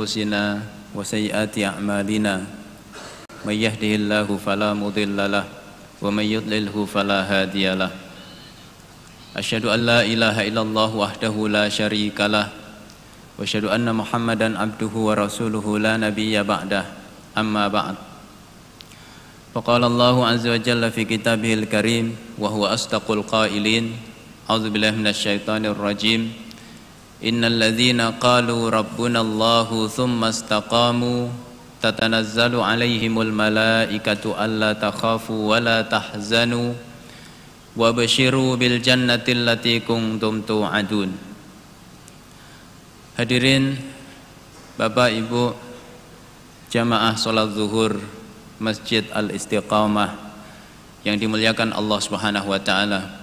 أنفسنا وسيئات أعمالنا من يهده الله فلا مضل له ومن يضلله فلا هادي له أشهد أن لا إله إلا الله وحده لا شريك له وأشهد أن محمدا عبده ورسوله لا نبي بعده أما بعد فقال الله عز وجل في كتابه الكريم وهو أصدق القائلين أعوذ بالله من الشيطان الرجيم إن الذين قالوا ربنا الله ثم استقاموا تتنزل عليهم الملائكة ألا تخافوا ولا تحزنوا وبشروا بالجنة التي كنتم توعدون Hadirin Bapak Ibu Jamaah Salat Zuhur Masjid Al-Istiqamah yang dimuliakan Allah Subhanahu wa taala.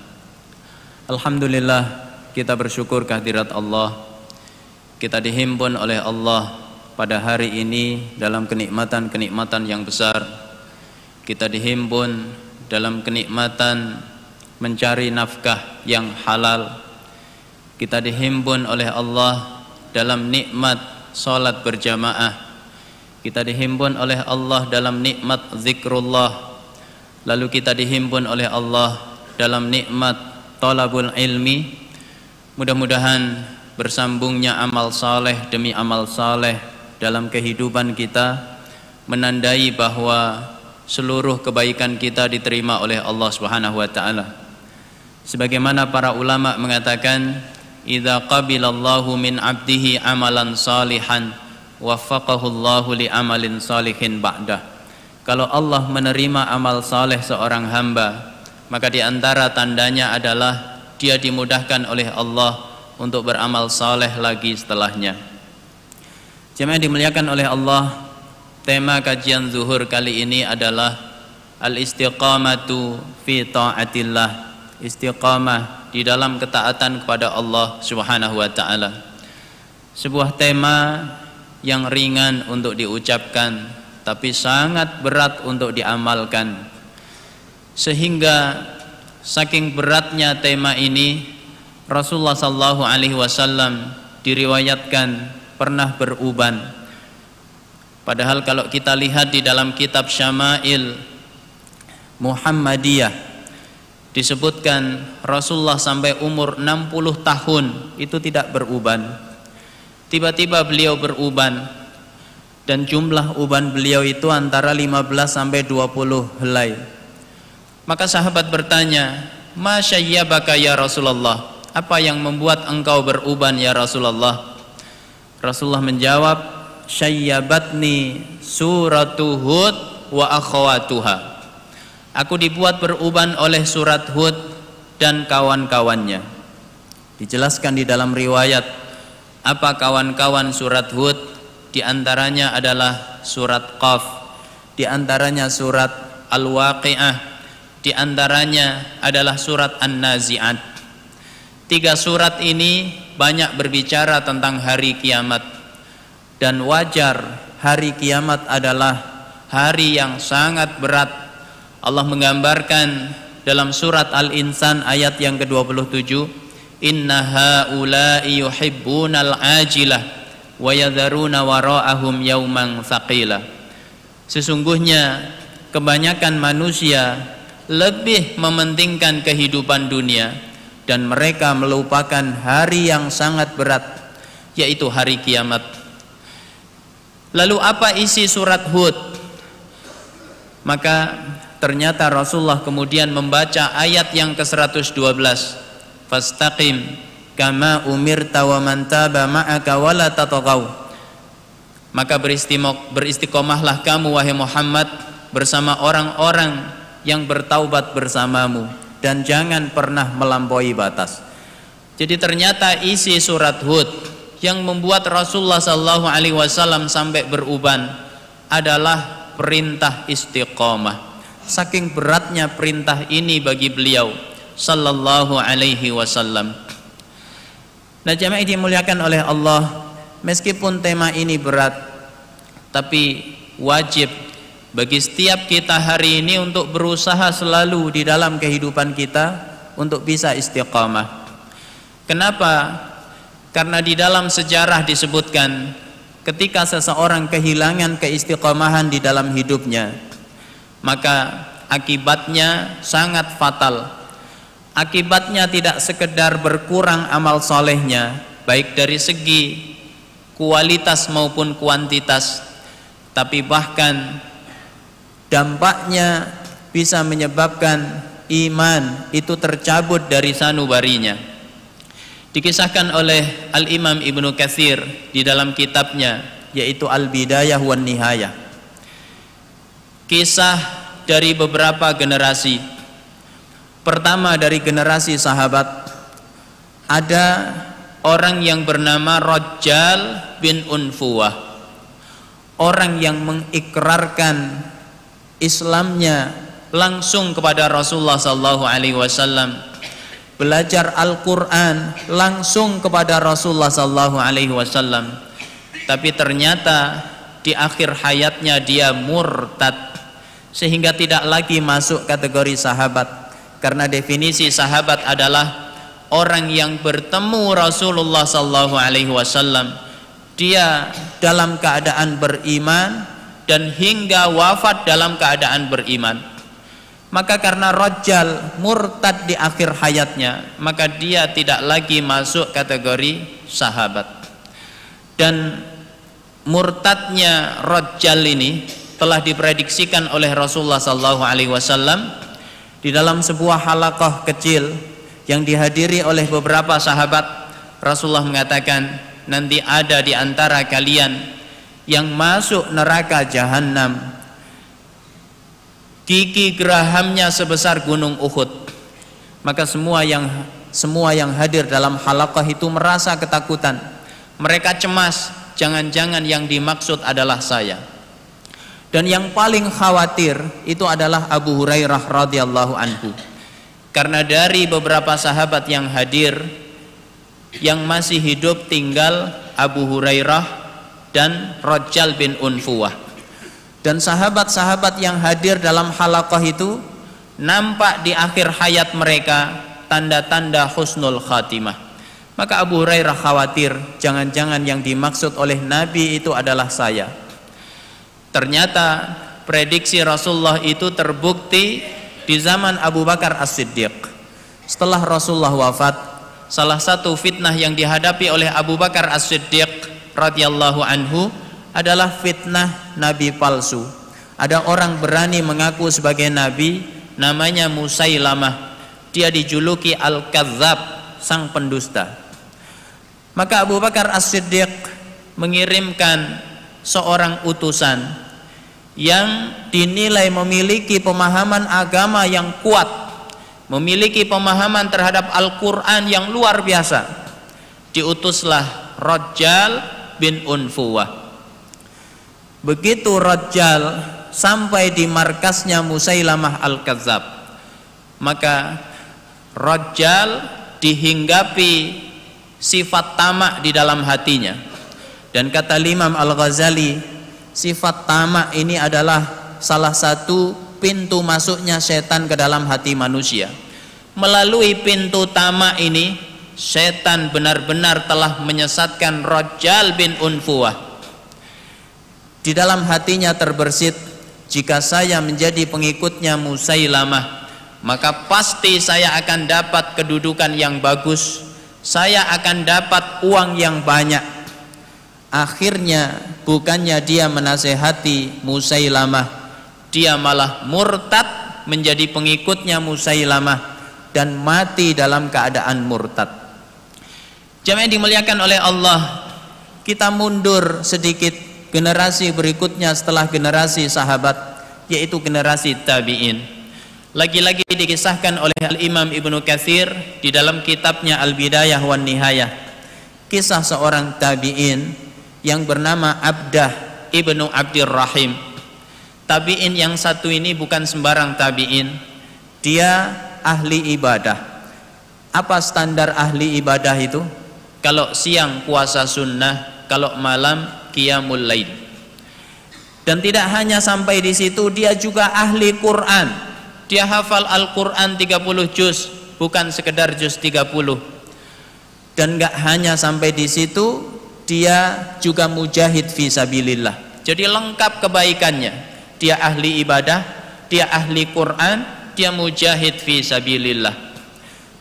Alhamdulillah kita bersyukur kehadirat Allah. Kita dihimpun oleh Allah pada hari ini dalam kenikmatan-kenikmatan yang besar. Kita dihimpun dalam kenikmatan mencari nafkah yang halal. Kita dihimpun oleh Allah dalam nikmat salat berjamaah. Kita dihimpun oleh Allah dalam nikmat zikrullah. Lalu kita dihimpun oleh Allah dalam nikmat talabul ilmi Mudah-mudahan bersambungnya amal saleh demi amal saleh dalam kehidupan kita menandai bahwa seluruh kebaikan kita diterima oleh Allah Subhanahu wa taala. Sebagaimana para ulama mengatakan, "Idza qabilallahu min 'abdihi amalan salihan, waffaqahu Allahu li amalin salihin ba'dah." Kalau Allah menerima amal saleh seorang hamba, maka di antara tandanya adalah dia dimudahkan oleh Allah untuk beramal saleh lagi setelahnya. Jemaah dimuliakan oleh Allah, tema kajian zuhur kali ini adalah al-istiqamatu fi taatillah. Istiqamah di dalam ketaatan kepada Allah Subhanahu wa taala. Sebuah tema yang ringan untuk diucapkan tapi sangat berat untuk diamalkan. Sehingga Saking beratnya tema ini, Rasulullah sallallahu alaihi wasallam diriwayatkan pernah beruban. Padahal kalau kita lihat di dalam kitab Syama'il Muhammadiyah disebutkan Rasulullah sampai umur 60 tahun itu tidak beruban. Tiba-tiba beliau beruban dan jumlah uban beliau itu antara 15 sampai 20 helai. Maka sahabat bertanya, "Masyayyabaka ya Rasulullah? Apa yang membuat engkau beruban ya Rasulullah?" Rasulullah menjawab, "Syayyabatni suratu Hud wa akhawatuha." Aku dibuat beruban oleh surat Hud dan kawan-kawannya. Dijelaskan di dalam riwayat apa kawan-kawan surat Hud di antaranya adalah surat Qaf, di antaranya surat Al-Waqi'ah, di antaranya adalah surat An-Nazi'at. Tiga surat ini banyak berbicara tentang hari kiamat. Dan wajar hari kiamat adalah hari yang sangat berat. Allah menggambarkan dalam surat Al-Insan ayat yang ke-27, "Inna haula'i yuhibbunal ajilah wa yadharuna wara'ahum yauman thaqila." Sesungguhnya kebanyakan manusia lebih mementingkan kehidupan dunia dan mereka melupakan hari yang sangat berat yaitu hari kiamat. Lalu apa isi surat Hud? Maka ternyata Rasulullah kemudian membaca ayat yang ke-112. Fastaqim kama umirta wa man taba ma'aka wala tatagaw. Maka beristiqomahlah kamu wahai Muhammad bersama orang-orang yang bertaubat bersamamu dan jangan pernah melampaui batas. Jadi ternyata isi surat Hud yang membuat Rasulullah sallallahu alaihi wasallam sampai beruban adalah perintah istiqomah. Saking beratnya perintah ini bagi beliau sallallahu alaihi wasallam. Nah, jemaah dimuliakan oleh Allah, meskipun tema ini berat tapi wajib bagi setiap kita hari ini untuk berusaha selalu di dalam kehidupan kita untuk bisa istiqamah. Kenapa? Karena di dalam sejarah disebutkan ketika seseorang kehilangan keistiqomahan di dalam hidupnya maka akibatnya sangat fatal akibatnya tidak sekedar berkurang amal solehnya baik dari segi kualitas maupun kuantitas tapi bahkan dampaknya bisa menyebabkan iman itu tercabut dari sanubarinya. Dikisahkan oleh Al-Imam Ibnu Katsir di dalam kitabnya yaitu Al-Bidayah wan Nihayah. Kisah dari beberapa generasi. Pertama dari generasi sahabat ada orang yang bernama Rajal bin Unfuwah. Orang yang mengikrarkan Islamnya langsung kepada Rasulullah sallallahu alaihi wasallam. Belajar Al-Qur'an langsung kepada Rasulullah sallallahu alaihi wasallam. Tapi ternyata di akhir hayatnya dia murtad sehingga tidak lagi masuk kategori sahabat. Karena definisi sahabat adalah orang yang bertemu Rasulullah sallallahu alaihi wasallam. Dia dalam keadaan beriman dan hingga wafat dalam keadaan beriman. Maka karena rojal murtad di akhir hayatnya maka dia tidak lagi masuk kategori sahabat. Dan murtadnya rojal ini telah diprediksikan oleh Rasulullah sallallahu alaihi wasallam di dalam sebuah halakoh kecil yang dihadiri oleh beberapa sahabat. Rasulullah mengatakan nanti ada di antara kalian yang masuk neraka jahanam gigi gerahamnya sebesar gunung Uhud. Maka semua yang semua yang hadir dalam halaqah itu merasa ketakutan. Mereka cemas jangan-jangan yang dimaksud adalah saya. Dan yang paling khawatir itu adalah Abu Hurairah radhiyallahu anhu. Karena dari beberapa sahabat yang hadir yang masih hidup tinggal Abu Hurairah dan Rajal bin Unfuwah. Dan sahabat-sahabat yang hadir dalam halakoh itu nampak di akhir hayat mereka tanda-tanda husnul khatimah. Maka Abu Hurairah khawatir jangan-jangan yang dimaksud oleh Nabi itu adalah saya. Ternyata prediksi Rasulullah itu terbukti di zaman Abu Bakar As-Siddiq. Setelah Rasulullah wafat salah satu fitnah yang dihadapi oleh Abu Bakar As-Siddiq radhiyallahu anhu adalah fitnah nabi palsu. Ada orang berani mengaku sebagai nabi namanya Musailamah. Dia dijuluki Al-Kadzab, sang pendusta. Maka Abu Bakar As-Siddiq mengirimkan seorang utusan yang dinilai memiliki pemahaman agama yang kuat, memiliki pemahaman terhadap Al-Qur'an yang luar biasa. Diutuslah Rajal bin Unfuwah Begitu Rajal sampai di markasnya Musailamah Al-Kadzab, maka Rajal dihinggapi sifat tamak di dalam hatinya. Dan kata Imam Al-Ghazali, sifat tamak ini adalah salah satu pintu masuknya setan ke dalam hati manusia. Melalui pintu tamak ini, setan benar-benar telah menyesatkan Rajal bin Unfuwah di dalam hatinya terbersit jika saya menjadi pengikutnya Musailamah maka pasti saya akan dapat kedudukan yang bagus. Saya akan dapat uang yang banyak. Akhirnya bukannya dia menasehati Musailamah dia malah murtad menjadi pengikutnya Musailamah dan mati dalam keadaan murtad jamaah dimuliakan oleh Allah kita mundur sedikit generasi berikutnya setelah generasi sahabat yaitu generasi tabi'in. Lagi-lagi dikisahkan oleh Al-Imam Ibnu Katsir di dalam kitabnya Al-Bidayah wan Nihayah. Kisah seorang tabi'in yang bernama Abdah Ibnu Abdirrahim. Tabi'in yang satu ini bukan sembarang tabi'in. Dia ahli ibadah. Apa standar ahli ibadah itu kalau siang puasa sunnah kalau malam qiyamul lail. Dan tidak hanya sampai di situ, dia juga ahli Quran. Dia hafal Al-Quran 30 juz, bukan sekedar juz 30. Dan enggak hanya sampai di situ, dia juga mujahid fi sabilillah. Jadi lengkap kebaikannya. Dia ahli ibadah, dia ahli Quran, dia mujahid fi sabilillah.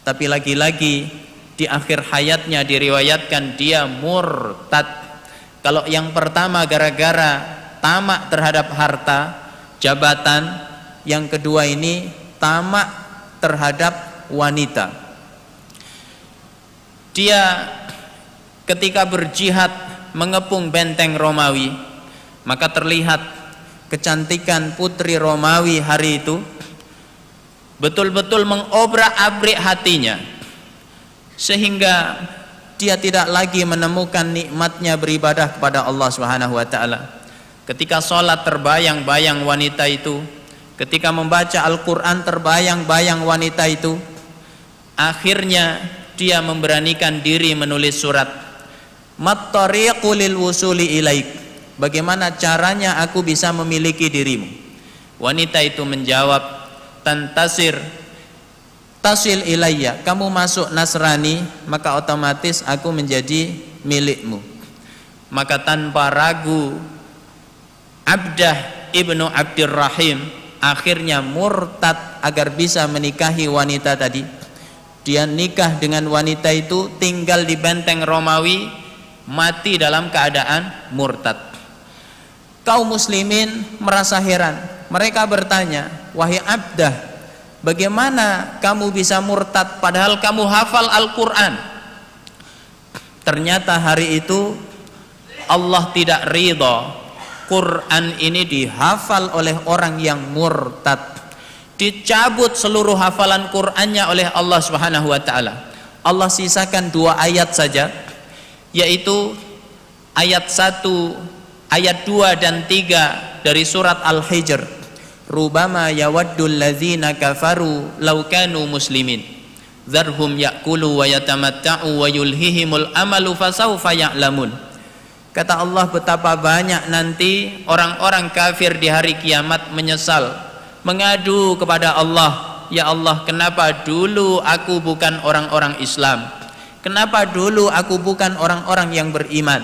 Tapi lagi-lagi di akhir hayatnya diriwayatkan dia murtad. Kalau yang pertama gara-gara tamak terhadap harta, jabatan, yang kedua ini tamak terhadap wanita. Dia ketika berjihad mengepung benteng Romawi maka terlihat kecantikan putri Romawi hari itu betul-betul mengobrak-abrik hatinya sehingga dia tidak lagi menemukan nikmatnya beribadah kepada Allah Subhanahu wa taala. Ketika sholat terbayang-bayang wanita itu, ketika membaca Al-Qur'an terbayang-bayang wanita itu, akhirnya dia memberanikan diri menulis surat Mattariqu lil wusuli ilaik. Bagaimana caranya aku bisa memiliki dirimu? Wanita itu menjawab, "Tantasir tasil ilayya. Kamu masuk Nasrani, maka otomatis aku menjadi milikmu." Maka tanpa ragu Abdah ibnu Abdurrahim akhirnya murtad agar bisa menikahi wanita tadi. Dia nikah dengan wanita itu tinggal di benteng Romawi mati dalam keadaan murtad. Kaum muslimin merasa heran. Mereka bertanya, "Wahai Abdah, bagaimana kamu bisa murtad padahal kamu hafal Al-Qur'an?" Ternyata hari itu Allah tidak ridha Quran ini dihafal oleh orang yang murtad. Dicabut seluruh hafalan Qur'annya oleh Allah Subhanahu wa taala. Allah sisakan dua ayat saja yaitu ayat 1 ayat 2 dan 3 dari surat Al-Hijr rubama yawaddul ladzina kafaru law kanu muslimin. Dzarhum ya'kulu wa yatamatta'u wa yulhihimul amalu fasawfa ya'lamun. Kata Allah betapa banyak nanti orang-orang kafir di hari kiamat menyesal mengadu kepada Allah ya Allah kenapa dulu aku bukan orang-orang Islam? Kenapa dulu aku bukan orang-orang yang beriman?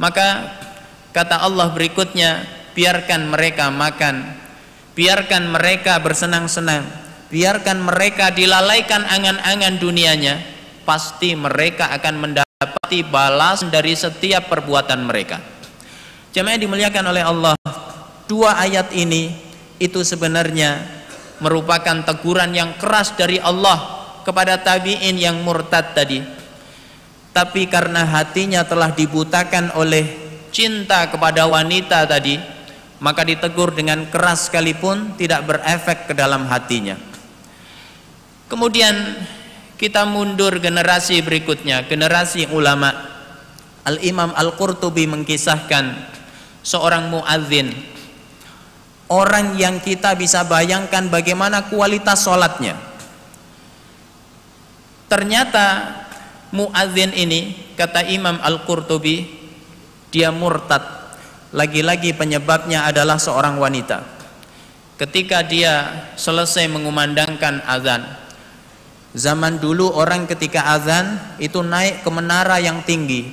Maka kata Allah berikutnya, biarkan mereka makan, biarkan mereka bersenang-senang, biarkan mereka dilalaikan angan-angan dunianya, pasti mereka akan mendapati balas dari setiap perbuatan mereka. Jemaah dimuliakan oleh Allah, dua ayat ini itu sebenarnya merupakan teguran yang keras dari Allah kepada tabi'in yang murtad tadi. Tapi karena hatinya telah dibutakan oleh cinta kepada wanita tadi maka ditegur dengan keras sekalipun tidak berefek ke dalam hatinya. Kemudian kita mundur generasi berikutnya generasi ulama. Al-Imam Al-Qurtubi mengkisahkan seorang muadzin orang yang kita bisa bayangkan bagaimana kualitas sholatnya. Ternyata muadzin ini kata Imam Al-Qurtubi dia murtad. Lagi-lagi penyebabnya adalah seorang wanita. Ketika dia selesai mengumandangkan azan. Zaman dulu orang ketika azan itu naik ke menara yang tinggi.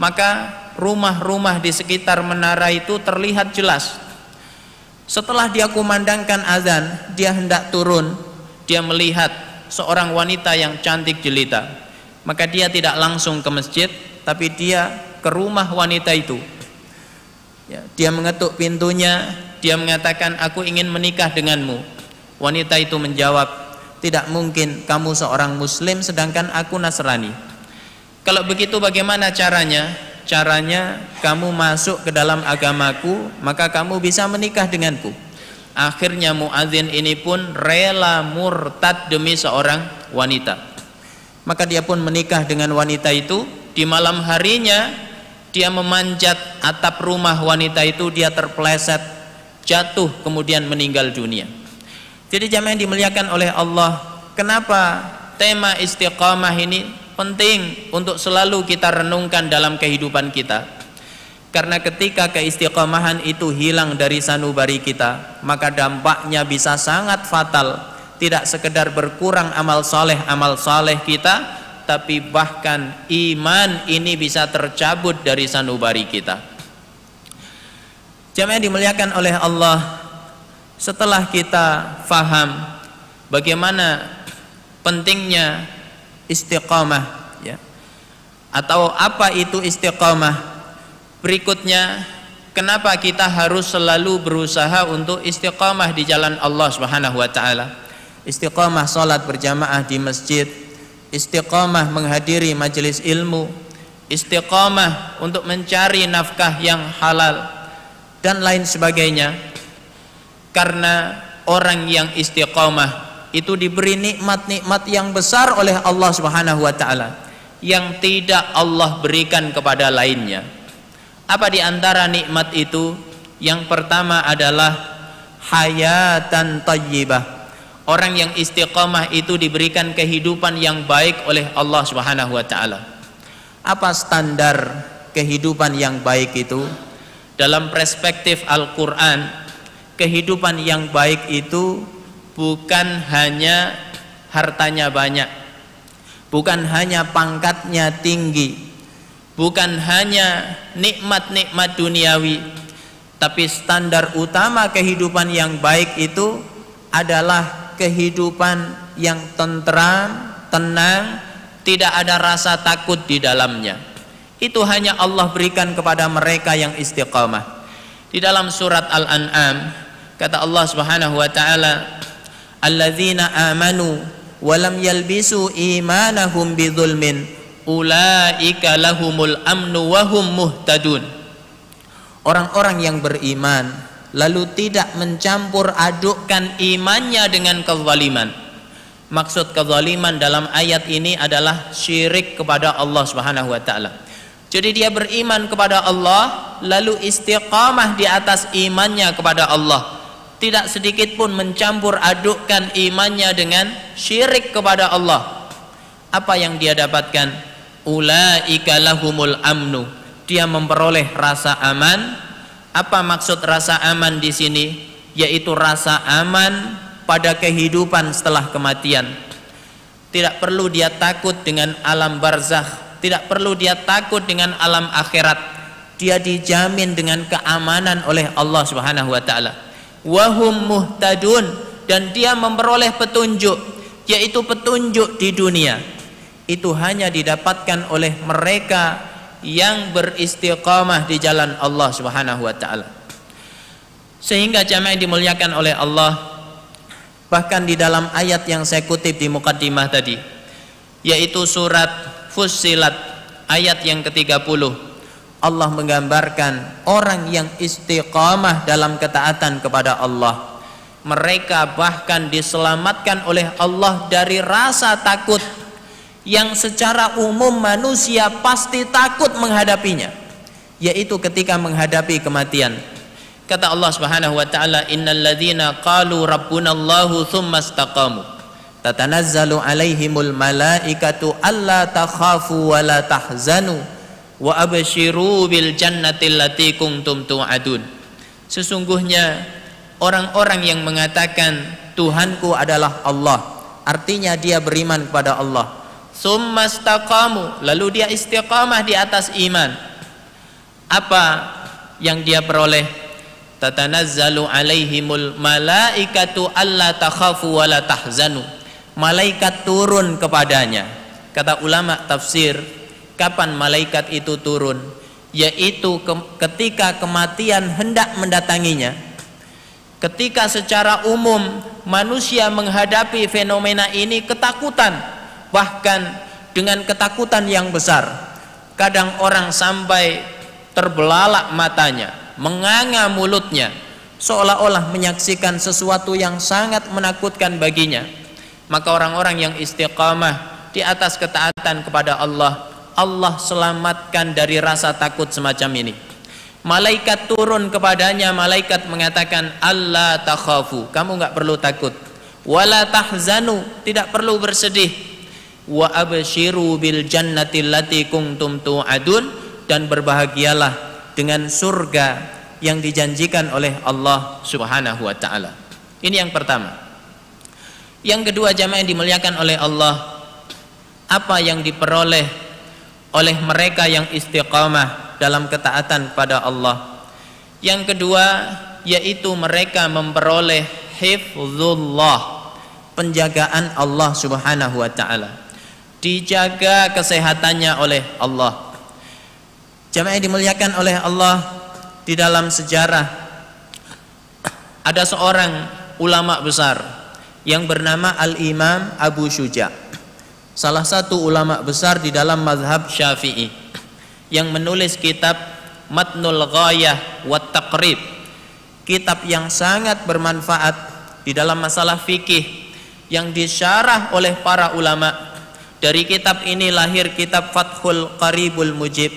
Maka rumah-rumah di sekitar menara itu terlihat jelas. Setelah dia kumandangkan azan, dia hendak turun, dia melihat seorang wanita yang cantik jelita maka dia tidak langsung ke masjid tapi dia ke rumah wanita itu ya, dia mengetuk pintunya dia mengatakan aku ingin menikah denganmu. Wanita itu menjawab tidak mungkin kamu seorang muslim sedangkan aku Nasrani. Kalau begitu bagaimana caranya? Caranya kamu masuk ke dalam agamaku maka kamu bisa menikah denganku. Akhirnya muadzin ini pun rela murtad demi seorang wanita. Maka dia pun menikah dengan wanita itu. Di malam harinya dia memanjat atap rumah wanita itu dia terpleset jatuh kemudian meninggal dunia jadi jamaah yang dimuliakan oleh Allah kenapa tema istiqamah ini penting untuk selalu kita renungkan dalam kehidupan kita karena ketika keistiqomahan itu hilang dari sanubari kita, maka dampaknya bisa sangat fatal. Tidak sekedar berkurang amal soleh amal soleh kita, tapi bahkan iman ini bisa tercabut dari sanubari kita. Jamaah dimuliakan oleh Allah, setelah kita faham bagaimana pentingnya istiqamah ya. Atau apa itu istiqamah? Berikutnya kenapa kita harus selalu berusaha untuk istiqamah di jalan Allah Subhanahu wa taala? Istiqamah salat berjamaah di masjid, istiqamah menghadiri majelis ilmu, istiqamah untuk mencari nafkah yang halal dan lain sebagainya. Karena orang yang istiqamah itu diberi nikmat-nikmat yang besar oleh Allah Subhanahu wa taala yang tidak Allah berikan kepada lainnya. Apa di antara nikmat itu? Yang pertama adalah hayatan thayyibah orang yang istiqamah itu diberikan kehidupan yang baik oleh Allah Subhanahu wa taala. Apa standar kehidupan yang baik itu? Dalam perspektif Al-Qur'an, kehidupan yang baik itu bukan hanya hartanya banyak, bukan hanya pangkatnya tinggi, bukan hanya nikmat-nikmat duniawi, tapi standar utama kehidupan yang baik itu adalah kehidupan yang tentram, tenang, tidak ada rasa takut di dalamnya. Itu hanya Allah berikan kepada mereka yang istiqamah. Di dalam surat Al-An'am kata Allah Subhanahu wa taala, "Alladzina amanu wa lam yalbisu imanahum bidzulmin ulaika lahumul amnu wa hum muhtadun." Orang-orang yang beriman lalu tidak mencampur adukkan imannya dengan kezaliman. Maksud kezaliman dalam ayat ini adalah syirik kepada Allah Subhanahu wa taala. Jadi dia beriman kepada Allah lalu istiqamah di atas imannya kepada Allah. Tidak sedikit pun mencampur adukkan imannya dengan syirik kepada Allah. Apa yang dia dapatkan? Ulaika lahumul amnu. Dia memperoleh rasa aman, apa maksud rasa aman di sini? Yaitu rasa aman pada kehidupan setelah kematian. Tidak perlu dia takut dengan alam barzakh, tidak perlu dia takut dengan alam akhirat. Dia dijamin dengan keamanan oleh Allah Subhanahu wa taala. Wahum muhtadun dan dia memperoleh petunjuk yaitu petunjuk di dunia. Itu hanya didapatkan oleh mereka yang beristiqamah di jalan Allah Subhanahu wa taala. Sehingga jamaah dimuliakan oleh Allah bahkan di dalam ayat yang saya kutip di mukaddimah tadi yaitu surat Fussilat ayat yang ke-30 Allah menggambarkan orang yang istiqamah dalam ketaatan kepada Allah mereka bahkan diselamatkan oleh Allah dari rasa takut yang secara umum manusia pasti takut menghadapinya yaitu ketika menghadapi kematian. Kata Allah Subhanahu wa taala innal ladzina qalu rabbunallahu tsumma istaqamu. Tatanazzalu alaihimul malaikatu alla takhafu wa la tahzanu wa abshiru bil jannati allati kuntum tu'adun. Sesungguhnya orang-orang yang mengatakan Tuhanku adalah Allah artinya dia beriman kepada Allah summastaqamu. Lalu dia istiqamah di atas iman. Apa yang dia peroleh? Tatanazzalu alaihimul malaikatu alla takhafu wa la tahzanu. Malaikat turun kepadanya. Kata ulama tafsir kapan malaikat itu turun? Yaitu ke ketika kematian hendak mendatanginya. Ketika secara umum manusia menghadapi fenomena ini ketakutan bahkan dengan ketakutan yang besar kadang orang sampai terbelalak matanya menganga mulutnya seolah-olah menyaksikan sesuatu yang sangat menakutkan baginya. Maka orang-orang yang istiqamah di atas ketaatan kepada Allah Allah selamatkan dari rasa takut semacam ini. Malaikat turun kepadanya malaikat mengatakan Allah takhafu. Kamu nggak perlu takut. Wala tahzanu. Tidak perlu bersedih wa abshiru bil jannati allati kuntum tu'adun dan berbahagialah dengan surga yang dijanjikan oleh Allah Subhanahu wa taala. Ini yang pertama. Yang kedua jamaah yang dimuliakan oleh Allah apa yang diperoleh oleh mereka yang istiqamah dalam ketaatan kepada Allah. Yang kedua yaitu mereka memperoleh hifzullah, penjagaan Allah Subhanahu wa taala. Dijaga kesehatannya oleh Allah. Jamaah dimuliakan oleh Allah di dalam sejarah ada seorang ulama besar yang bernama Al-Imam Abu Syuja' salah satu ulama besar di dalam mazhab Syafi'i yang menulis kitab Matnul Ghayah wa Taqrib. Kitab yang sangat bermanfaat di dalam masalah fikih yang disyarah oleh para ulama dari kitab ini lahir kitab Fathul Qaribul Mujib.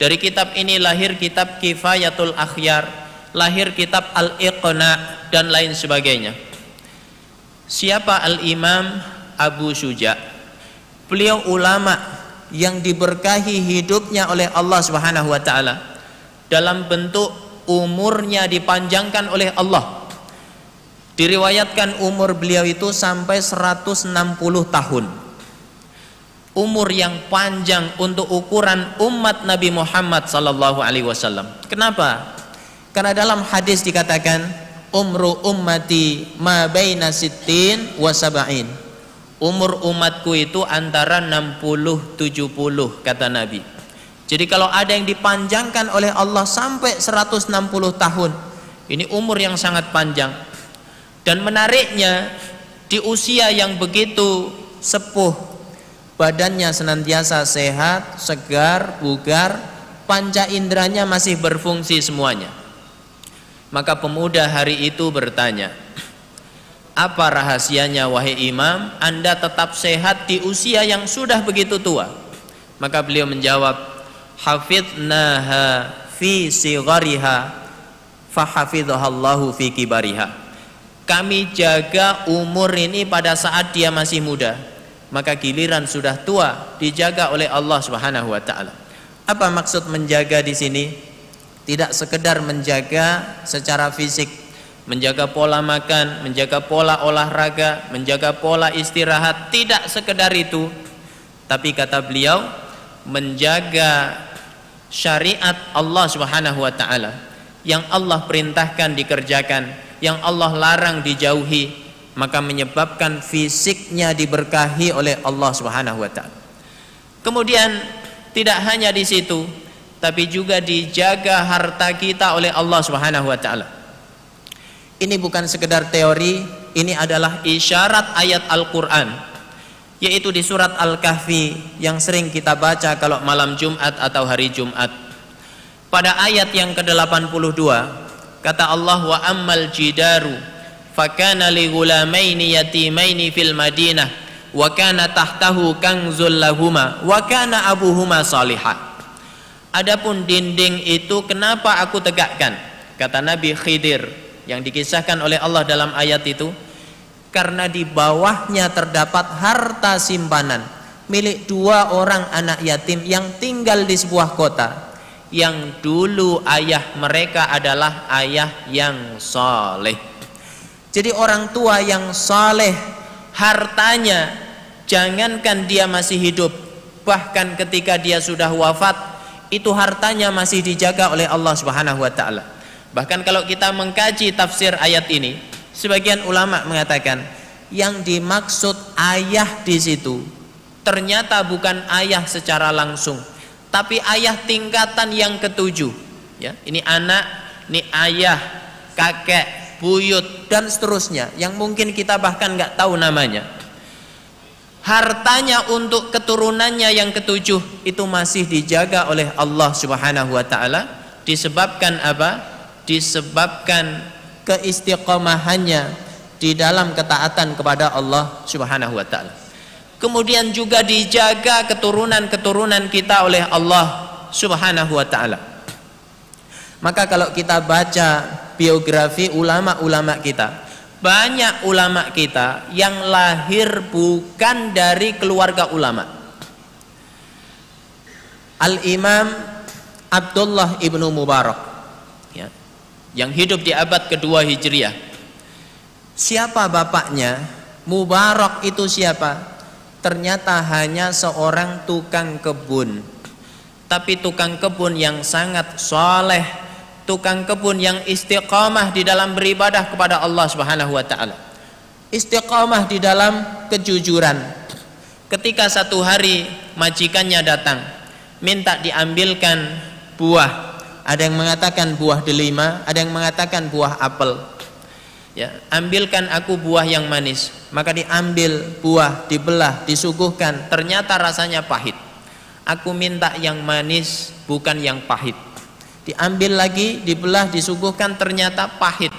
Dari kitab ini lahir kitab Kifayatul Akhyar. Lahir kitab Al-Iqna dan lain sebagainya. Siapa Al-Imam? Abu Syuja' beliau ulama yang diberkahi hidupnya oleh Allah Subhanahu wa taala. Dalam bentuk umurnya dipanjangkan oleh Allah. Diriwayatkan umur beliau itu sampai 160 tahun. Umur yang panjang untuk ukuran umat Nabi Muhammad sallallahu alaihi wasallam. Kenapa? Karena dalam hadis dikatakan umru ummati ma baina sittin wa sab'in umur umatku itu antara 60 70 kata Nabi. Jadi kalau ada yang dipanjangkan oleh Allah sampai 160 tahun, ini umur yang sangat panjang. Dan menariknya di usia yang begitu sepuh, badannya senantiasa sehat, segar, bugar, panca inderanya masih berfungsi semuanya. Maka pemuda hari itu bertanya, apa rahasianya wahai imam? Anda tetap sehat di usia yang sudah begitu tua. Maka beliau menjawab, Hafidnaha fi sigariha fahafidhahallahu fi kibariha. Kami jaga umur ini pada saat dia masih muda. Maka giliran sudah tua dijaga oleh Allah Subhanahu wa taala. Apa maksud menjaga di sini? Tidak sekedar menjaga secara fisik menjaga pola makan, menjaga pola olahraga, menjaga pola istirahat, tidak sekedar itu. Tapi kata beliau, menjaga syariat Allah Subhanahu wa taala yang Allah perintahkan dikerjakan, yang Allah larang dijauhi, maka menyebabkan fisiknya diberkahi oleh Allah Subhanahu wa taala. Kemudian tidak hanya di situ, tapi juga dijaga harta kita oleh Allah Subhanahu wa taala. Ini bukan sekedar teori, ini adalah isyarat ayat Al-Quran yaitu di surat Al-Kahfi yang sering kita baca kalau malam Jumat atau hari Jumat. Pada ayat yang ke-82 kata Allah wa ammal jidaru fakana li ghulamaini yatimaini fil Madinah wa kana tahtahu kanzul lahuma wa kana abuhuma salihah. Adapun dinding itu kenapa aku tegakkan? Kata Nabi Khidir yang dikisahkan oleh Allah dalam ayat itu karena di bawahnya terdapat harta simpanan milik dua orang anak yatim yang tinggal di sebuah kota yang dulu ayah mereka adalah ayah yang soleh jadi orang tua yang soleh hartanya jangankan dia masih hidup bahkan ketika dia sudah wafat itu hartanya masih dijaga oleh Allah Subhanahu wa taala Bahkan kalau kita mengkaji tafsir ayat ini, sebagian ulama mengatakan yang dimaksud ayah di situ ternyata bukan ayah secara langsung, tapi ayah tingkatan yang ketujuh. Ya, ini anak, ini ayah, kakek, buyut dan seterusnya yang mungkin kita bahkan nggak tahu namanya. Hartanya untuk keturunannya yang ketujuh itu masih dijaga oleh Allah Subhanahu wa taala disebabkan apa? disebabkan keistiqomahannya di dalam ketaatan kepada Allah Subhanahu wa taala. Kemudian juga dijaga keturunan-keturunan kita oleh Allah Subhanahu wa taala. Maka kalau kita baca biografi ulama-ulama kita, banyak ulama kita yang lahir bukan dari keluarga ulama. Al-Imam Abdullah ibnu Mubarak yang hidup di abad kedua Hijriah. Siapa bapaknya? Mubarak itu siapa? ternyata hanya seorang tukang kebun. Tapi tukang kebun yang sangat soleh, tukang kebun yang istiqamah di dalam beribadah kepada Allah Subhanahu wa taala. Istiqamah di dalam kejujuran. Ketika satu hari majikannya datang, minta diambilkan buah. Ada yang mengatakan buah delima, ada yang mengatakan buah apel ya ambilkan aku buah yang manis maka diambil buah dibelah disuguhkan ternyata rasanya pahit aku minta yang manis bukan yang pahit diambil lagi dibelah disuguhkan ternyata pahit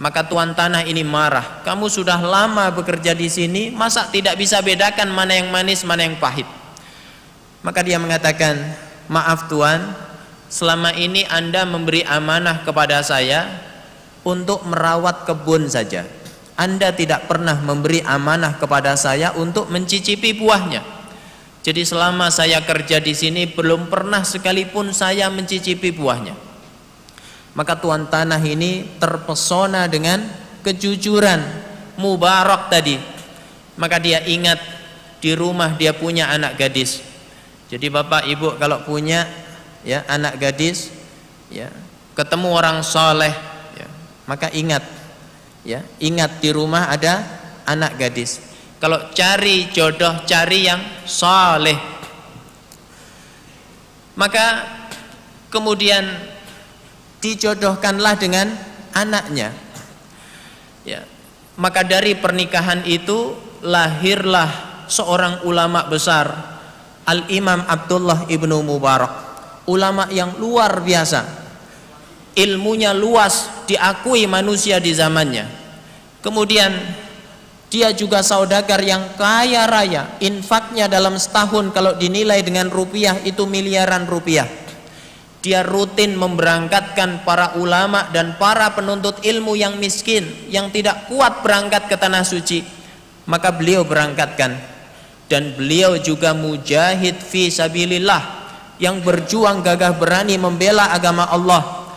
maka tuan tanah ini marah kamu sudah lama bekerja di sini masa tidak bisa bedakan mana yang manis mana yang pahit maka dia mengatakan maaf tuan selama ini anda memberi amanah kepada saya untuk merawat kebun saja. Anda tidak pernah memberi amanah kepada saya untuk mencicipi buahnya. Jadi selama saya kerja di sini belum pernah sekalipun saya mencicipi buahnya. Maka tuan tanah ini terpesona dengan kejujuran Mubarak tadi. Maka dia ingat di rumah dia punya anak gadis. Jadi bapak ibu kalau punya ya anak gadis ya ketemu orang soleh maka ingat ya ingat di rumah ada anak gadis kalau cari jodoh cari yang soleh maka kemudian dijodohkanlah dengan anaknya. Ya. Maka dari pernikahan itu lahirlah seorang ulama besar Al Imam Abdullah ibnu Mubarak. Ulama yang luar biasa. Ilmunya luas diakui manusia di zamannya. Kemudian dia juga saudagar yang kaya raya. Infaknya dalam setahun kalau dinilai dengan rupiah itu miliaran rupiah. Dia rutin memberangkatkan para ulama dan para penuntut ilmu yang miskin yang tidak kuat berangkat ke tanah suci. Maka beliau berangkatkan. Dan beliau juga mujahid fi sabilillah yang berjuang gagah berani membela agama Allah.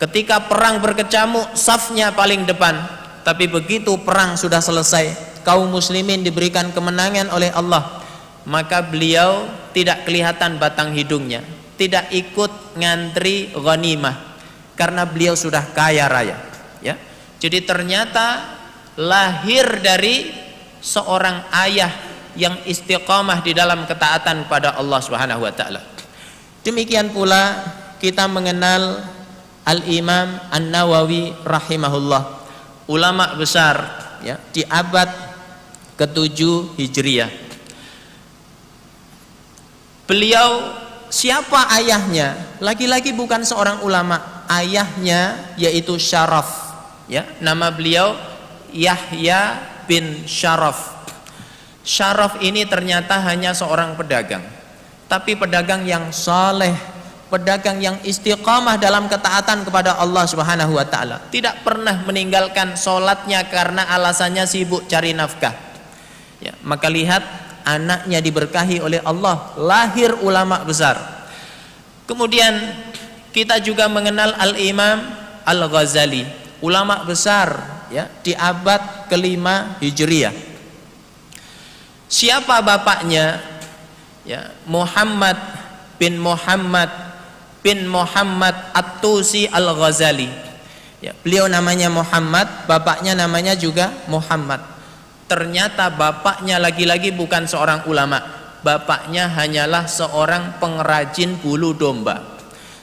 Ketika perang berkecamuk, safnya paling depan. Tapi begitu perang sudah selesai, kaum muslimin diberikan kemenangan oleh Allah. Maka beliau tidak kelihatan batang hidungnya, tidak ikut ngantri ghanimah karena beliau sudah kaya raya, ya. Jadi ternyata lahir dari seorang ayah yang istiqamah di dalam ketaatan kepada Allah Subhanahu wa taala. Demikian pula kita mengenal Al-Imam An-Nawawi rahimahullah ulama besar ya di abad ke-7 Hijriah. Beliau siapa ayahnya? Lagi-lagi bukan seorang ulama ayahnya yaitu Syaraf ya. Nama beliau Yahya bin Syaraf. Syaraf ini ternyata hanya seorang pedagang tapi pedagang yang saleh pedagang yang istiqamah dalam ketaatan kepada Allah Subhanahu wa taala. Tidak pernah meninggalkan solatnya karena alasannya sibuk cari nafkah. Ya, maka lihat anaknya diberkahi oleh Allah, lahir ulama besar. Kemudian kita juga mengenal Al-Imam Al-Ghazali, ulama besar ya di abad kelima Hijriah. Siapa bapaknya? Ya, Muhammad bin Muhammad bin Muhammad At-Tusi Al-Ghazali. Ya, beliau namanya Muhammad, bapaknya namanya juga Muhammad. Ternyata bapaknya lagi-lagi bukan seorang ulama. Bapaknya hanyalah seorang pengrajin bulu domba.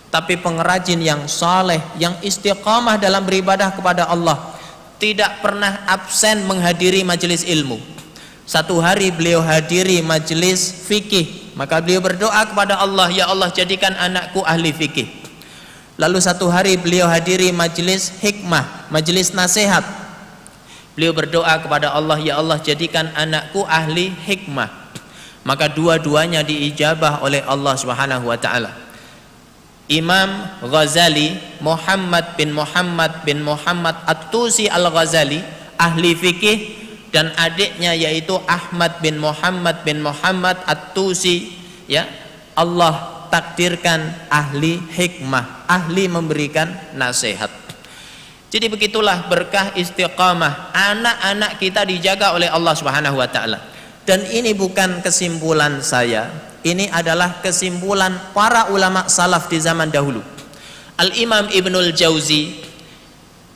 Tapi pengrajin yang saleh, yang istiqamah dalam beribadah kepada Allah, tidak pernah absen menghadiri majelis ilmu. Satu hari beliau hadiri majelis fikih maka beliau berdoa kepada Allah, ya Allah jadikan anakku ahli fikih. Lalu satu hari beliau hadiri majelis hikmah, majelis nasihat. Beliau berdoa kepada Allah, ya Allah jadikan anakku ahli hikmah. Maka dua-duanya diijabah oleh Allah Subhanahu wa taala. Imam Ghazali Muhammad bin Muhammad bin Muhammad At-Tusi Al-Ghazali ahli fikih dan adiknya yaitu Ahmad bin Muhammad bin Muhammad At-Tusi ya. Allah takdirkan ahli hikmah ahli memberikan nasihat. Jadi begitulah berkah istiqamah. Anak-anak kita dijaga oleh Allah Subhanahu wa taala. Dan ini bukan kesimpulan saya, ini adalah kesimpulan para ulama salaf di zaman dahulu. Al-Imam Ibnul Jauzi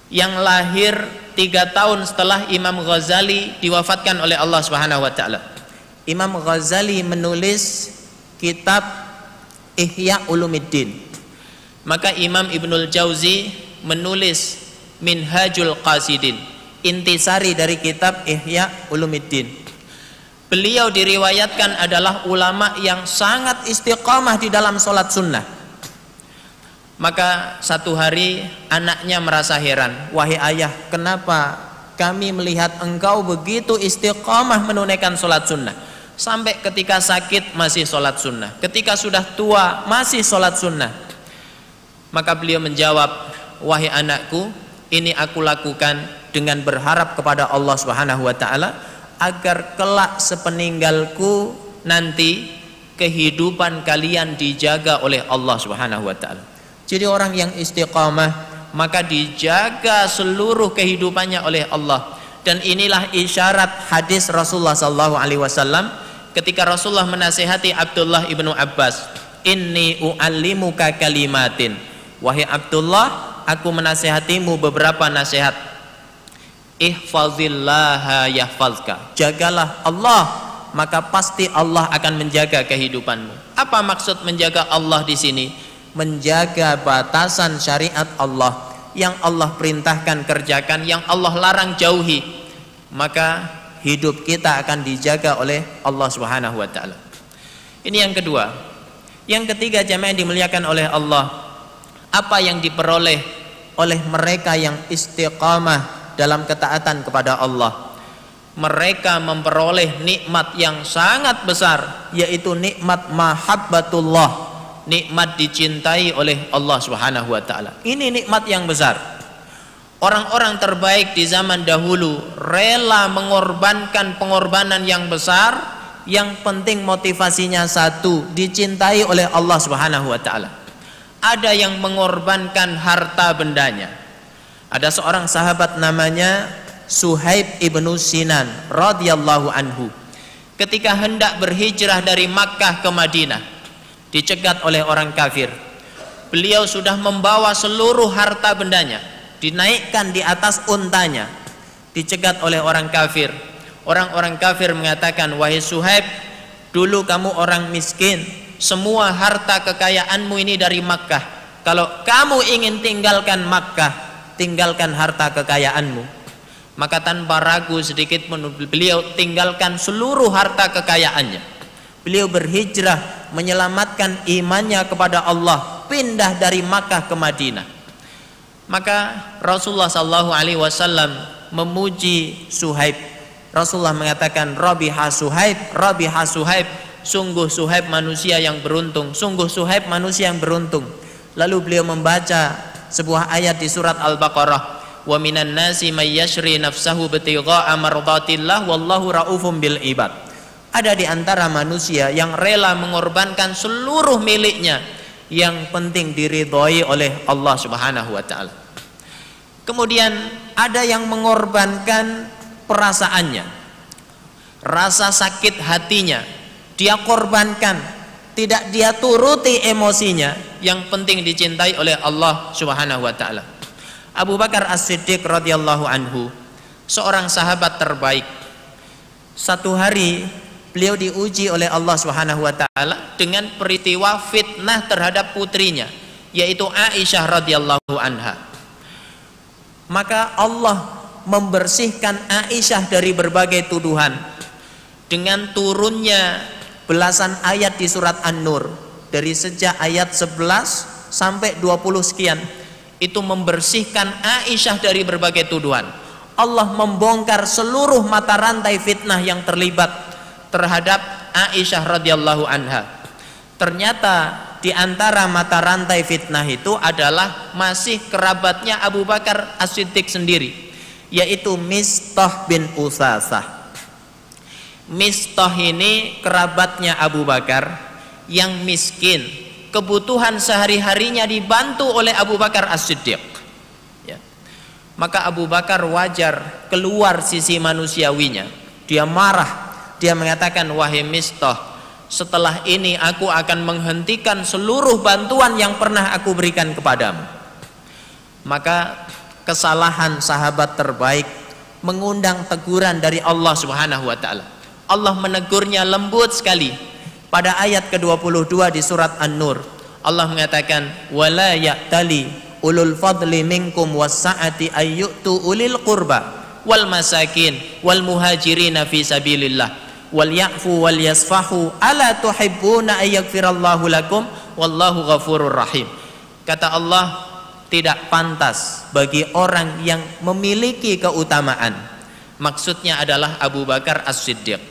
yang lahir tiga tahun setelah Imam Ghazali diwafatkan oleh Allah Subhanahu wa taala. Imam Ghazali menulis kitab Ihya Ulumuddin. Maka Imam Ibnul Jauzi menulis Minhajul Qasidin, intisari dari kitab Ihya Ulumuddin. Beliau diriwayatkan adalah ulama yang sangat istiqamah di dalam sholat sunnah. Maka satu hari anaknya merasa heran, wahai ayah, kenapa kami melihat engkau begitu istiqamah menunaikan sholat sunnah? sampai ketika sakit masih sholat sunnah ketika sudah tua masih sholat sunnah maka beliau menjawab wahai anakku ini aku lakukan dengan berharap kepada Allah Subhanahu wa taala agar kelak sepeninggalku nanti kehidupan kalian dijaga oleh Allah Subhanahu wa taala. Jadi orang yang istiqamah maka dijaga seluruh kehidupannya oleh Allah. Dan inilah isyarat hadis Rasulullah sallallahu alaihi wasallam ketika Rasulullah menasihati Abdullah ibnu Abbas. Inni u'allimuka kalimatin. Wahai Abdullah aku menasihatimu beberapa nasihat. Ihfazillaha yahfazka. Jagalah Allah maka pasti Allah akan menjaga kehidupanmu. Apa maksud menjaga Allah di sini menjaga batasan syariat Allah yang Allah perintahkan kerjakan yang Allah larang jauhi maka hidup kita akan dijaga oleh Allah Subhanahu wa taala. Ini yang kedua. Yang ketiga jamaah yang dimuliakan oleh Allah, apa yang diperoleh oleh mereka yang istiqamah dalam ketaatan kepada Allah. Mereka memperoleh nikmat yang sangat besar yaitu nikmat mahabbatullah, nikmat dicintai oleh Allah Subhanahu wa taala. Ini nikmat yang besar. Orang-orang terbaik di zaman dahulu rela mengorbankan pengorbanan yang besar, yang penting motivasinya satu, dicintai oleh Allah Subhanahu wa taala. Ada yang mengorbankan harta bendanya. Ada seorang sahabat namanya Suhaib ibnu Sinan radhiyallahu anhu. Ketika hendak berhijrah dari Makkah ke Madinah, dicegat oleh orang kafir. Beliau sudah membawa seluruh harta bendanya, dinaikkan di atas untanya dicegat oleh orang kafir. Orang-orang kafir mengatakan wahai Suhaib dulu kamu orang miskin. Semua harta kekayaanmu ini dari Makkah. Kalau kamu ingin tinggalkan Makkah tinggalkan harta kekayaanmu. Maka tanpa ragu sedikit pun beliau tinggalkan seluruh harta kekayaannya beliau berhijrah menyelamatkan imannya kepada Allah pindah dari Makkah ke Madinah maka Rasulullah Shallallahu Alaihi Wasallam memuji Suhaib. Rasulullah mengatakan, Rabi Suhaib, Rabi Suhaib, sungguh Suhaib manusia yang beruntung, sungguh Suhaib manusia yang beruntung. Lalu beliau membaca sebuah ayat di surat Al-Baqarah, wa minan nasi may yashri nafsahu batigha'a mardatillah wallahu raufum bil ibad. Ada di antara manusia yang rela mengorbankan seluruh miliknya yang penting diridhoi oleh Allah Subhanahu wa taala. Kemudian ada yang mengorbankan perasaannya. Rasa sakit hatinya dia korbankan, tidak dia turuti emosinya, yang penting dicintai oleh Allah Subhanahu wa taala. Abu Bakar As-Siddiq radhiyallahu anhu, seorang sahabat terbaik. Satu hari beliau diuji oleh Allah Subhanahu wa taala dengan peristiwa fitnah terhadap putrinya yaitu Aisyah radhiyallahu anha. Maka Allah membersihkan Aisyah dari berbagai tuduhan dengan turunnya belasan ayat di surat An-Nur dari sejak ayat 11 sampai 20 sekian itu membersihkan Aisyah dari berbagai tuduhan. Allah membongkar seluruh mata rantai fitnah yang terlibat terhadap Aisyah radhiyallahu anha. Ternyata di antara mata rantai fitnah itu adalah masih kerabatnya Abu Bakar As-Siddiq sendiri, yaitu Mistah bin Usasah. Mistah ini kerabatnya Abu Bakar yang miskin, kebutuhan sehari-harinya dibantu oleh Abu Bakar As-Siddiq. Ya. Maka Abu Bakar wajar keluar sisi manusiawinya. Dia marah dia mengatakan wahai Mistah setelah ini aku akan menghentikan seluruh bantuan yang pernah aku berikan kepadamu. Maka kesalahan sahabat terbaik mengundang teguran dari Allah Subhanahu wa taala. Allah menegurnya lembut sekali. Pada ayat ke-22 di surat An-Nur Allah mengatakan wala ya'tali ulul fadli minkum was-sa'ati ayyutu ulil qurba wal masakin wal muhajirin fi sabilillah wal ya'fu wal yasfahu ala tuhibbuna ayyaghfirallahu lakum wallahu ghafurur rahim kata Allah tidak pantas bagi orang yang memiliki keutamaan maksudnya adalah Abu Bakar As-Siddiq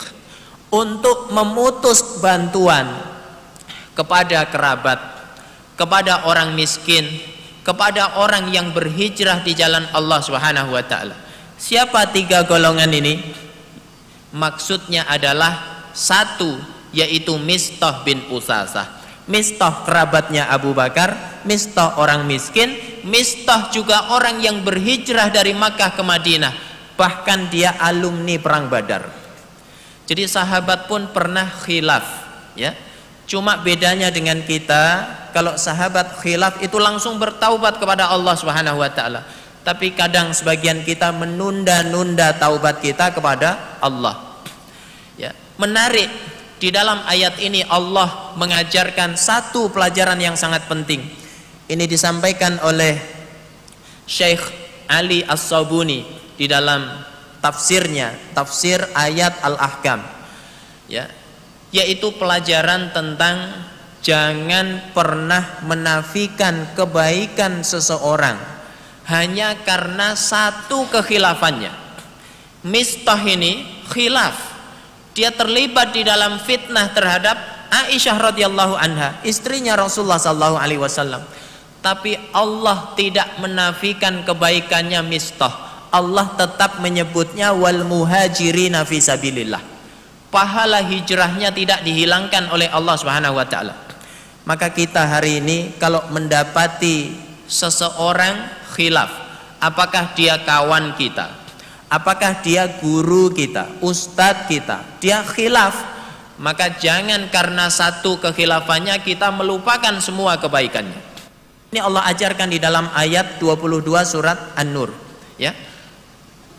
untuk memutus bantuan kepada kerabat, kepada orang miskin, kepada orang yang berhijrah di jalan Allah Subhanahu wa taala. Siapa tiga golongan ini? Maksudnya adalah satu yaitu Mistah bin Usasah. Mistah kerabatnya Abu Bakar, Mistah orang miskin, Mistah juga orang yang berhijrah dari Makkah ke Madinah. Bahkan dia alumni perang Badar. Jadi sahabat pun pernah khilaf, ya. Cuma bedanya dengan kita, kalau sahabat khilaf itu langsung bertaubat kepada Allah Subhanahu wa taala. Tapi kadang sebagian kita menunda-nunda taubat kita kepada Allah. Ya, menarik di dalam ayat ini Allah mengajarkan satu pelajaran yang sangat penting. Ini disampaikan oleh Syekh Ali As-Sabuni di dalam tafsirnya, tafsir ayat Al-Ahkam. Ya. Yaitu pelajaran tentang jangan pernah menafikan kebaikan seseorang hanya karena satu kekhilafannya. Mistah ini khilaf. Dia terlibat di dalam fitnah terhadap Aisyah radhiyallahu anha, istrinya Rasulullah sallallahu alaihi wasallam. Tapi Allah tidak menafikan kebaikannya Mistah Allah tetap menyebutnya wal muhajirina fi sabilillah. Pahala hijrahnya tidak dihilangkan oleh Allah Subhanahu wa taala. Maka kita hari ini kalau mendapati seseorang khilaf, apakah dia kawan kita? Apakah dia guru kita, ustadz kita? Dia khilaf, maka jangan karena satu kekhilafannya kita melupakan semua kebaikannya. Ini Allah ajarkan di dalam ayat 22 surat An-Nur, ya.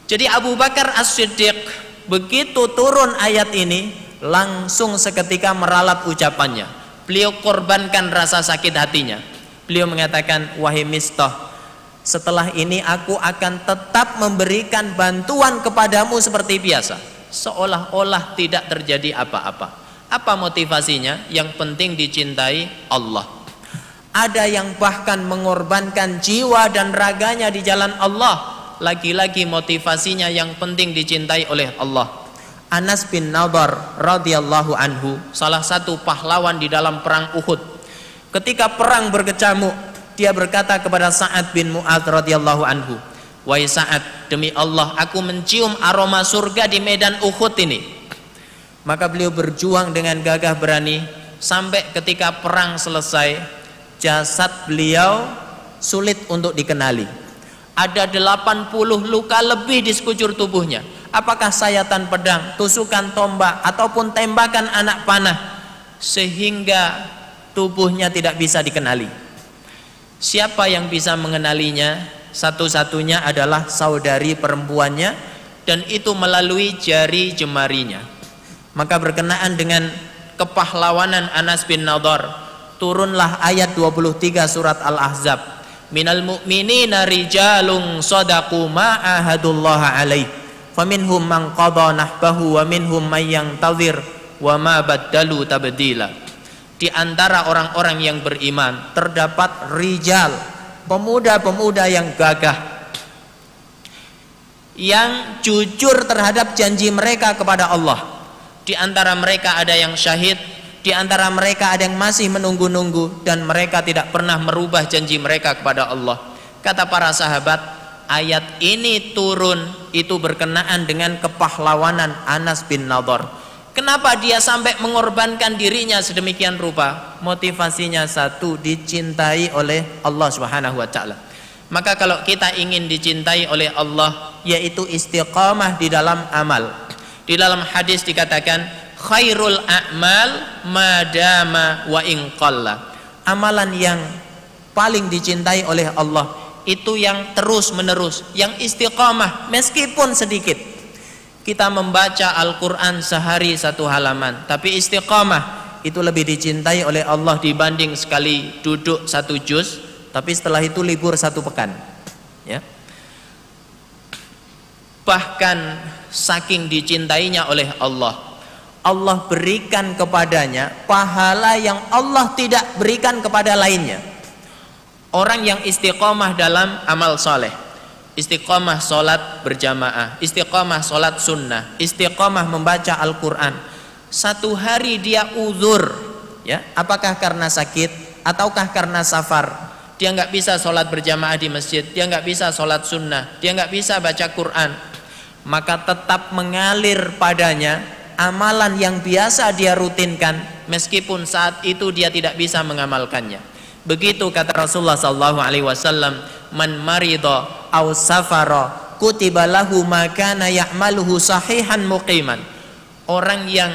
Jadi Abu Bakar As-Siddiq begitu turun ayat ini langsung seketika meralat ucapannya. Beliau korbankan rasa sakit hatinya. Beliau mengatakan, "Wahai Mistah, setelah ini aku akan tetap memberikan bantuan kepadamu seperti biasa, seolah-olah tidak terjadi apa-apa." Apa motivasinya? Yang penting dicintai Allah. Ada yang bahkan mengorbankan jiwa dan raganya di jalan Allah lagi-lagi motivasinya yang penting dicintai oleh Allah. Anas bin Nadar radhiyallahu anhu, salah satu pahlawan di dalam perang Uhud. Ketika perang berkecamuk, dia berkata kepada Sa'ad bin Mu'ad radhiyallahu anhu, "Wahai Sa'ad, demi Allah aku mencium aroma surga di medan Uhud ini." Maka beliau berjuang dengan gagah berani sampai ketika perang selesai, jasad beliau sulit untuk dikenali ada 80 luka lebih di sekujur tubuhnya. Apakah sayatan pedang, tusukan tombak, ataupun tembakan anak panah sehingga tubuhnya tidak bisa dikenali. Siapa yang bisa mengenalinya? Satu-satunya adalah saudari perempuannya dan itu melalui jari jemarinya. Maka berkenaan dengan kepahlawanan Anas bin Nadar, turunlah ayat 23 surat Al-Ahzab minal mu'minina rijalun sadaqu ma ahadullah alaih faminhum man qada nahbahu wa minhum man yantazir wa ma baddalu tabdila di antara orang-orang yang beriman terdapat rijal pemuda-pemuda yang gagah yang jujur terhadap janji mereka kepada Allah di antara mereka ada yang syahid di antara mereka ada yang masih menunggu-nunggu dan mereka tidak pernah merubah janji mereka kepada Allah. Kata para sahabat, ayat ini turun itu berkenaan dengan kepahlawanan Anas bin Nadar. Kenapa dia sampai mengorbankan dirinya sedemikian rupa? Motivasinya satu, dicintai oleh Allah Subhanahu wa taala. Maka kalau kita ingin dicintai oleh Allah yaitu istiqamah di dalam amal. Di dalam hadis dikatakan khairul a'mal madama wa in Amalan yang paling dicintai oleh Allah itu yang terus menerus, yang istiqamah meskipun sedikit. Kita membaca Al-Quran sehari satu halaman, tapi istiqamah itu lebih dicintai oleh Allah dibanding sekali duduk satu juz, tapi setelah itu libur satu pekan. Ya. Bahkan saking dicintainya oleh Allah, Allah berikan kepadanya pahala yang Allah tidak berikan kepada lainnya Orang yang istiqomah dalam amal soleh Istiqomah solat berjamaah. Istiqomah solat sunnah. Istiqomah membaca Al-Quran. Satu hari dia uzur ya, Apakah karena sakit Ataukah karena safar? Dia nggak bisa solat berjamaah di masjid. Dia nggak bisa solat sunnah. Dia nggak bisa baca Quran. Maka tetap mengalir padanya Amalan yang biasa dia rutinkan Meskipun saat itu dia tidak bisa mengamalkannya Begitu kata Rasulullah sallallahu alaihi wasallam, "Man marida aw safara kutiba lahu ma kana ya'maluhu sahihan muqiman." Orang yang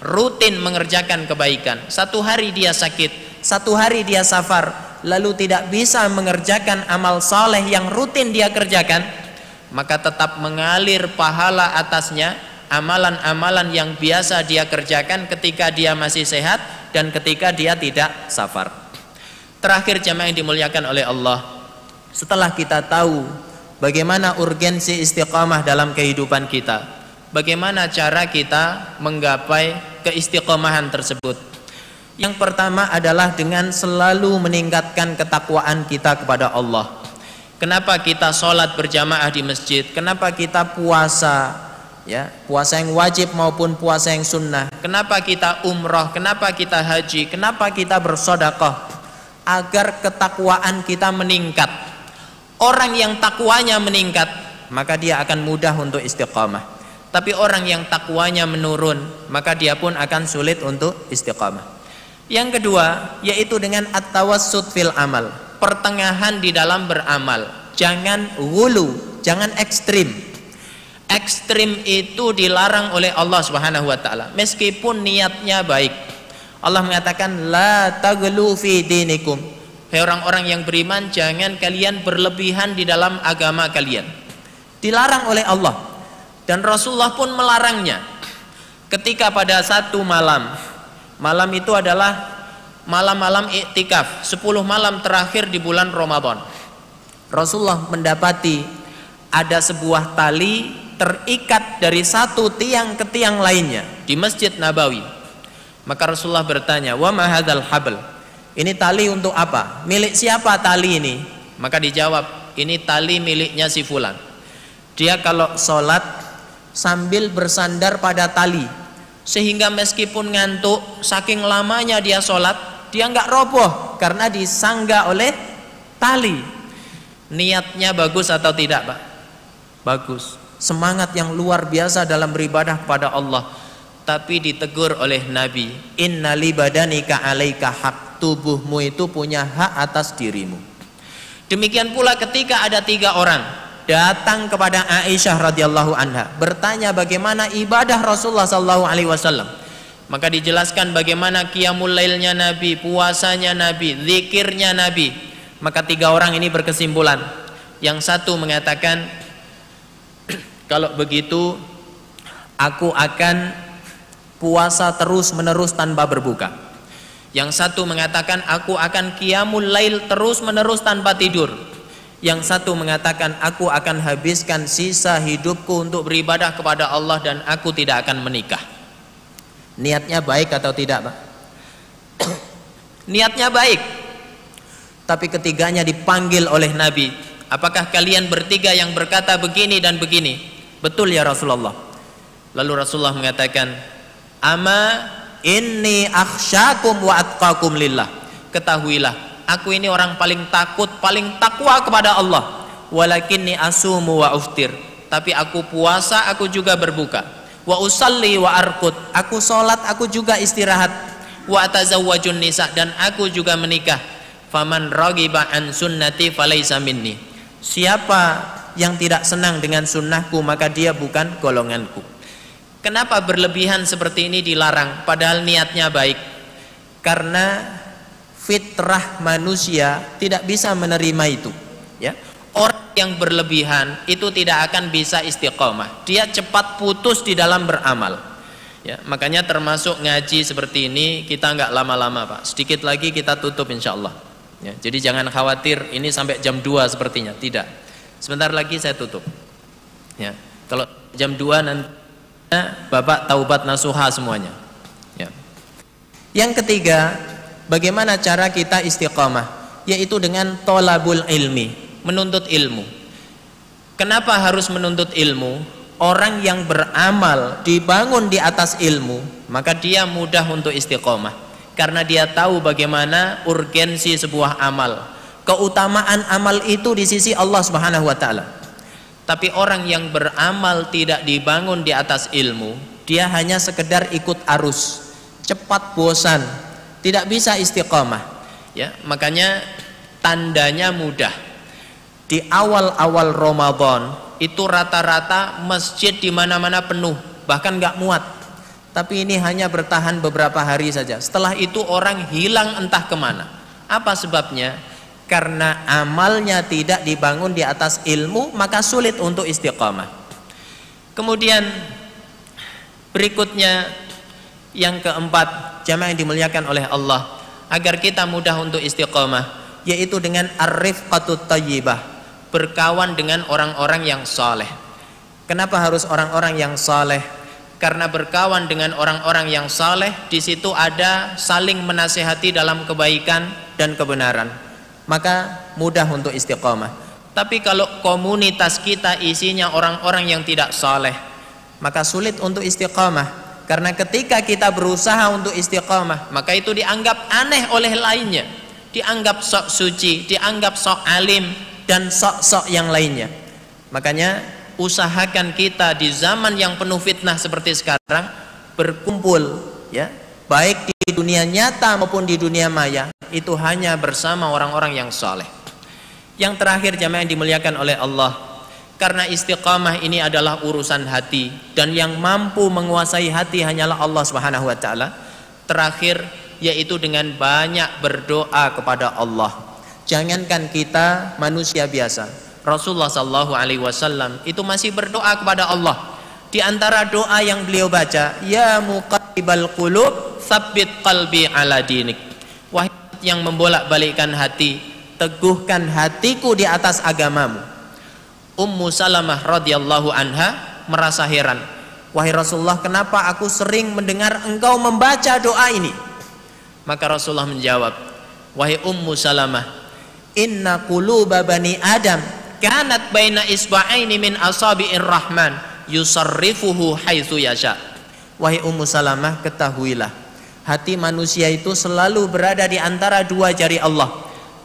rutin mengerjakan kebaikan, satu hari dia sakit, satu hari dia safar, lalu tidak bisa mengerjakan amal saleh yang rutin dia kerjakan, maka tetap mengalir pahala atasnya amalan-amalan yang biasa dia kerjakan ketika dia masih sehat dan ketika dia tidak safar. Terakhir jamaah yang dimuliakan oleh Allah. Setelah kita tahu Bagaimana urgensi istiqamah dalam kehidupan kita Bagaimana cara kita menggapai keistiqomahan tersebut. Yang pertama adalah dengan selalu meningkatkan ketakwaan kita kepada Allah. Kenapa kita sholat berjamaah di masjid? Kenapa kita puasa ya puasa yang wajib maupun puasa yang sunnah? Kenapa kita umroh? Kenapa kita haji? Kenapa kita bersodakoh agar ketakwaan kita meningkat. Orang yang takwanya meningkat, maka dia akan mudah untuk istiqamah. Tapi orang yang takwanya menurun, maka dia pun akan sulit untuk istiqamah. Yang kedua, yaitu dengan at-tawassut fil amal. Pertengahan di dalam beramal. Jangan wulu, jangan ekstrim. Ekstrim itu dilarang oleh Allah Subhanahu wa taala meskipun niatnya baik. Allah mengatakan la taglu fi dinikum. Hai orang-orang yang beriman, jangan kalian berlebihan di dalam agama kalian. Dilarang oleh Allah. Dan Rasulullah pun melarangnya. Ketika pada satu malam, malam itu adalah malam-malam iktikaf, 10 malam terakhir di bulan Ramadan. Rasulullah mendapati ada sebuah tali terikat dari satu tiang ke tiang lainnya di Masjid Nabawi maka Rasulullah bertanya, "Wa ma hadzal habl?" Ini tali untuk apa? Milik siapa tali ini? Maka dijawab, "Ini tali miliknya si fulan." Dia kalau sholat sambil bersandar pada tali sehingga meskipun ngantuk saking lamanya dia sholat dia nggak roboh karena disangga oleh tali niatnya bagus atau tidak pak bagus semangat yang luar biasa dalam beribadah kepada Allah tapi ditegur oleh Nabi inna li badanika alaika hak tubuhmu itu punya hak atas dirimu. Demikian pula ketika ada tiga orang datang kepada Aisyah radhiyallahu anha bertanya bagaimana ibadah Rasulullah sallallahu alaihi wasallam. Maka dijelaskan bagaimana qiyamul lailnya Nabi puasanya Nabi zikirnya Nabi. Maka tiga orang ini berkesimpulan. Yang satu mengatakan kalau begitu aku akan puasa terus menerus tanpa berbuka. Yang satu mengatakan aku akan qiyamul lail terus menerus tanpa tidur. Yang satu mengatakan aku akan habiskan sisa hidupku untuk beribadah kepada Allah dan aku tidak akan menikah. Niatnya baik atau tidak Pak? niatnya baik. Tapi ketiganya dipanggil oleh Nabi apakah kalian bertiga yang berkata begini dan begini? Betul ya Rasulullah. Lalu Rasulullah mengatakan ama inni akhsyakum wa atqakum lillah. Ketahuilah aku ini orang paling takut paling takwa kepada Allah. Walakinni asumu wa uftir. Tapi aku puasa aku juga berbuka. Wa usalli wa arkut. Aku salat aku juga istirahat. Wa atazawwajun nisa dan aku juga menikah. Faman ragiba an sunnati falaisa minni. Siapa yang tidak senang dengan sunnahku maka dia bukan golonganku Kenapa berlebihan seperti ini dilarang padahal niatnya baik? Karena fitrah manusia tidak bisa menerima itu, ya. Orang yang berlebihan itu tidak akan bisa istiqomah. Dia cepat putus di dalam beramal. Ya, makanya termasuk ngaji seperti ini kita nggak lama-lama pak. Sedikit lagi kita tutup insya Allah. Ya, jadi jangan khawatir ini sampai jam 2 sepertinya. Tidak. Sebentar lagi saya tutup. Ya, kalau jam 2 nanti Bapak taubat nasuha semuanya. Ya. Yang ketiga, bagaimana cara kita istiqamah? Yaitu dengan tolabul ilmi, menuntut ilmu. Kenapa harus menuntut ilmu? Orang yang beramal dibangun di atas ilmu, maka dia mudah untuk istiqomah. Karena dia tahu bagaimana urgensi sebuah amal. Keutamaan amal itu di sisi Allah Subhanahu wa taala. Tapi orang yang beramal tidak dibangun di atas ilmu, dia hanya sekedar ikut arus, cepat bosan, tidak bisa istiqomah. Ya, makanya tandanya mudah. Di awal-awal Ramadan itu rata-rata masjid di mana-mana penuh, bahkan nggak muat. Tapi ini hanya bertahan beberapa hari saja. Setelah itu orang hilang entah ke mana. Apa sebabnya? Karena amalnya tidak dibangun di atas ilmu maka sulit untuk istiqamah. Kemudian berikutnya yang keempat jamaah yang dimuliakan oleh Allah agar kita mudah untuk istiqamah yaitu dengan arifqatut tayyibah berkawan dengan orang-orang yang saleh. Kenapa harus orang-orang yang saleh? Karena berkawan dengan orang-orang yang saleh di situ ada saling menasehati dalam kebaikan dan kebenaran maka mudah untuk istiqomah. Tapi kalau komunitas kita isinya orang-orang yang tidak soleh, maka sulit untuk istiqomah. Karena ketika kita berusaha untuk istiqomah, maka itu dianggap aneh oleh lainnya. Dianggap sok suci, dianggap sok alim, dan sok-sok yang lainnya. Makanya usahakan kita di zaman yang penuh fitnah seperti sekarang berkumpul ya baik di dunia nyata maupun di dunia maya itu hanya bersama orang-orang yang soleh yang terakhir jamaah yang dimuliakan oleh Allah karena istiqamah ini adalah urusan hati dan yang mampu menguasai hati hanyalah Allah Subhanahu wa taala. Terakhir yaitu dengan banyak berdoa kepada Allah. Jangankan kita manusia biasa Rasulullah sallallahu alaihi wasallam itu masih berdoa kepada Allah. Di antara doa yang beliau baca ya muqallibal qulub tsabbit qalbi ala dinik. Wahai yang membolak-balikkan hati teguhkan hatiku di atas agamamu. Ummu Salamah radhiyallahu anha merasa heran. Wahai Rasulullah kenapa aku sering mendengar engkau membaca doa ini? Maka Rasulullah menjawab wahai Ummu Salamah inna quluba bani Adam kanat baina isba'aini min asabi'ir rahman yusarrifuhu haitsu yasha. Wahai Ummu Salamah ketahuilah Hati manusia itu selalu berada di antara dua jari Allah.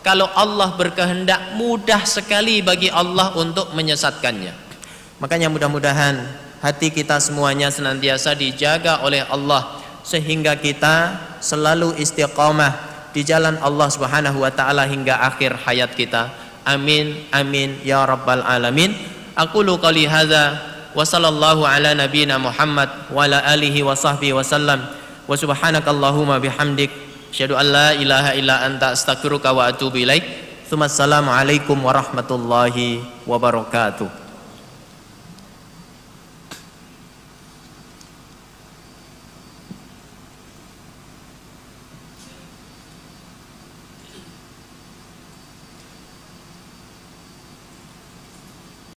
Kalau Allah berkehendak mudah sekali bagi Allah untuk menyesatkannya. Makanya mudah-mudahan hati kita semuanya senantiasa dijaga oleh Allah sehingga kita selalu istiqamah di jalan Allah Subhanahu wa taala hingga akhir hayat kita. Amin amin ya rabbal alamin. Aku qali hadza wa sallallahu ala nabiyyina Muhammad wa alihi wa sahbihi wasallam wa subhanaka allahumma bihamdik asyhadu an la ilaha illa anta astaghfiruka wa atubu ilaik. Assalamualaikum warahmatullahi wabarakatuh.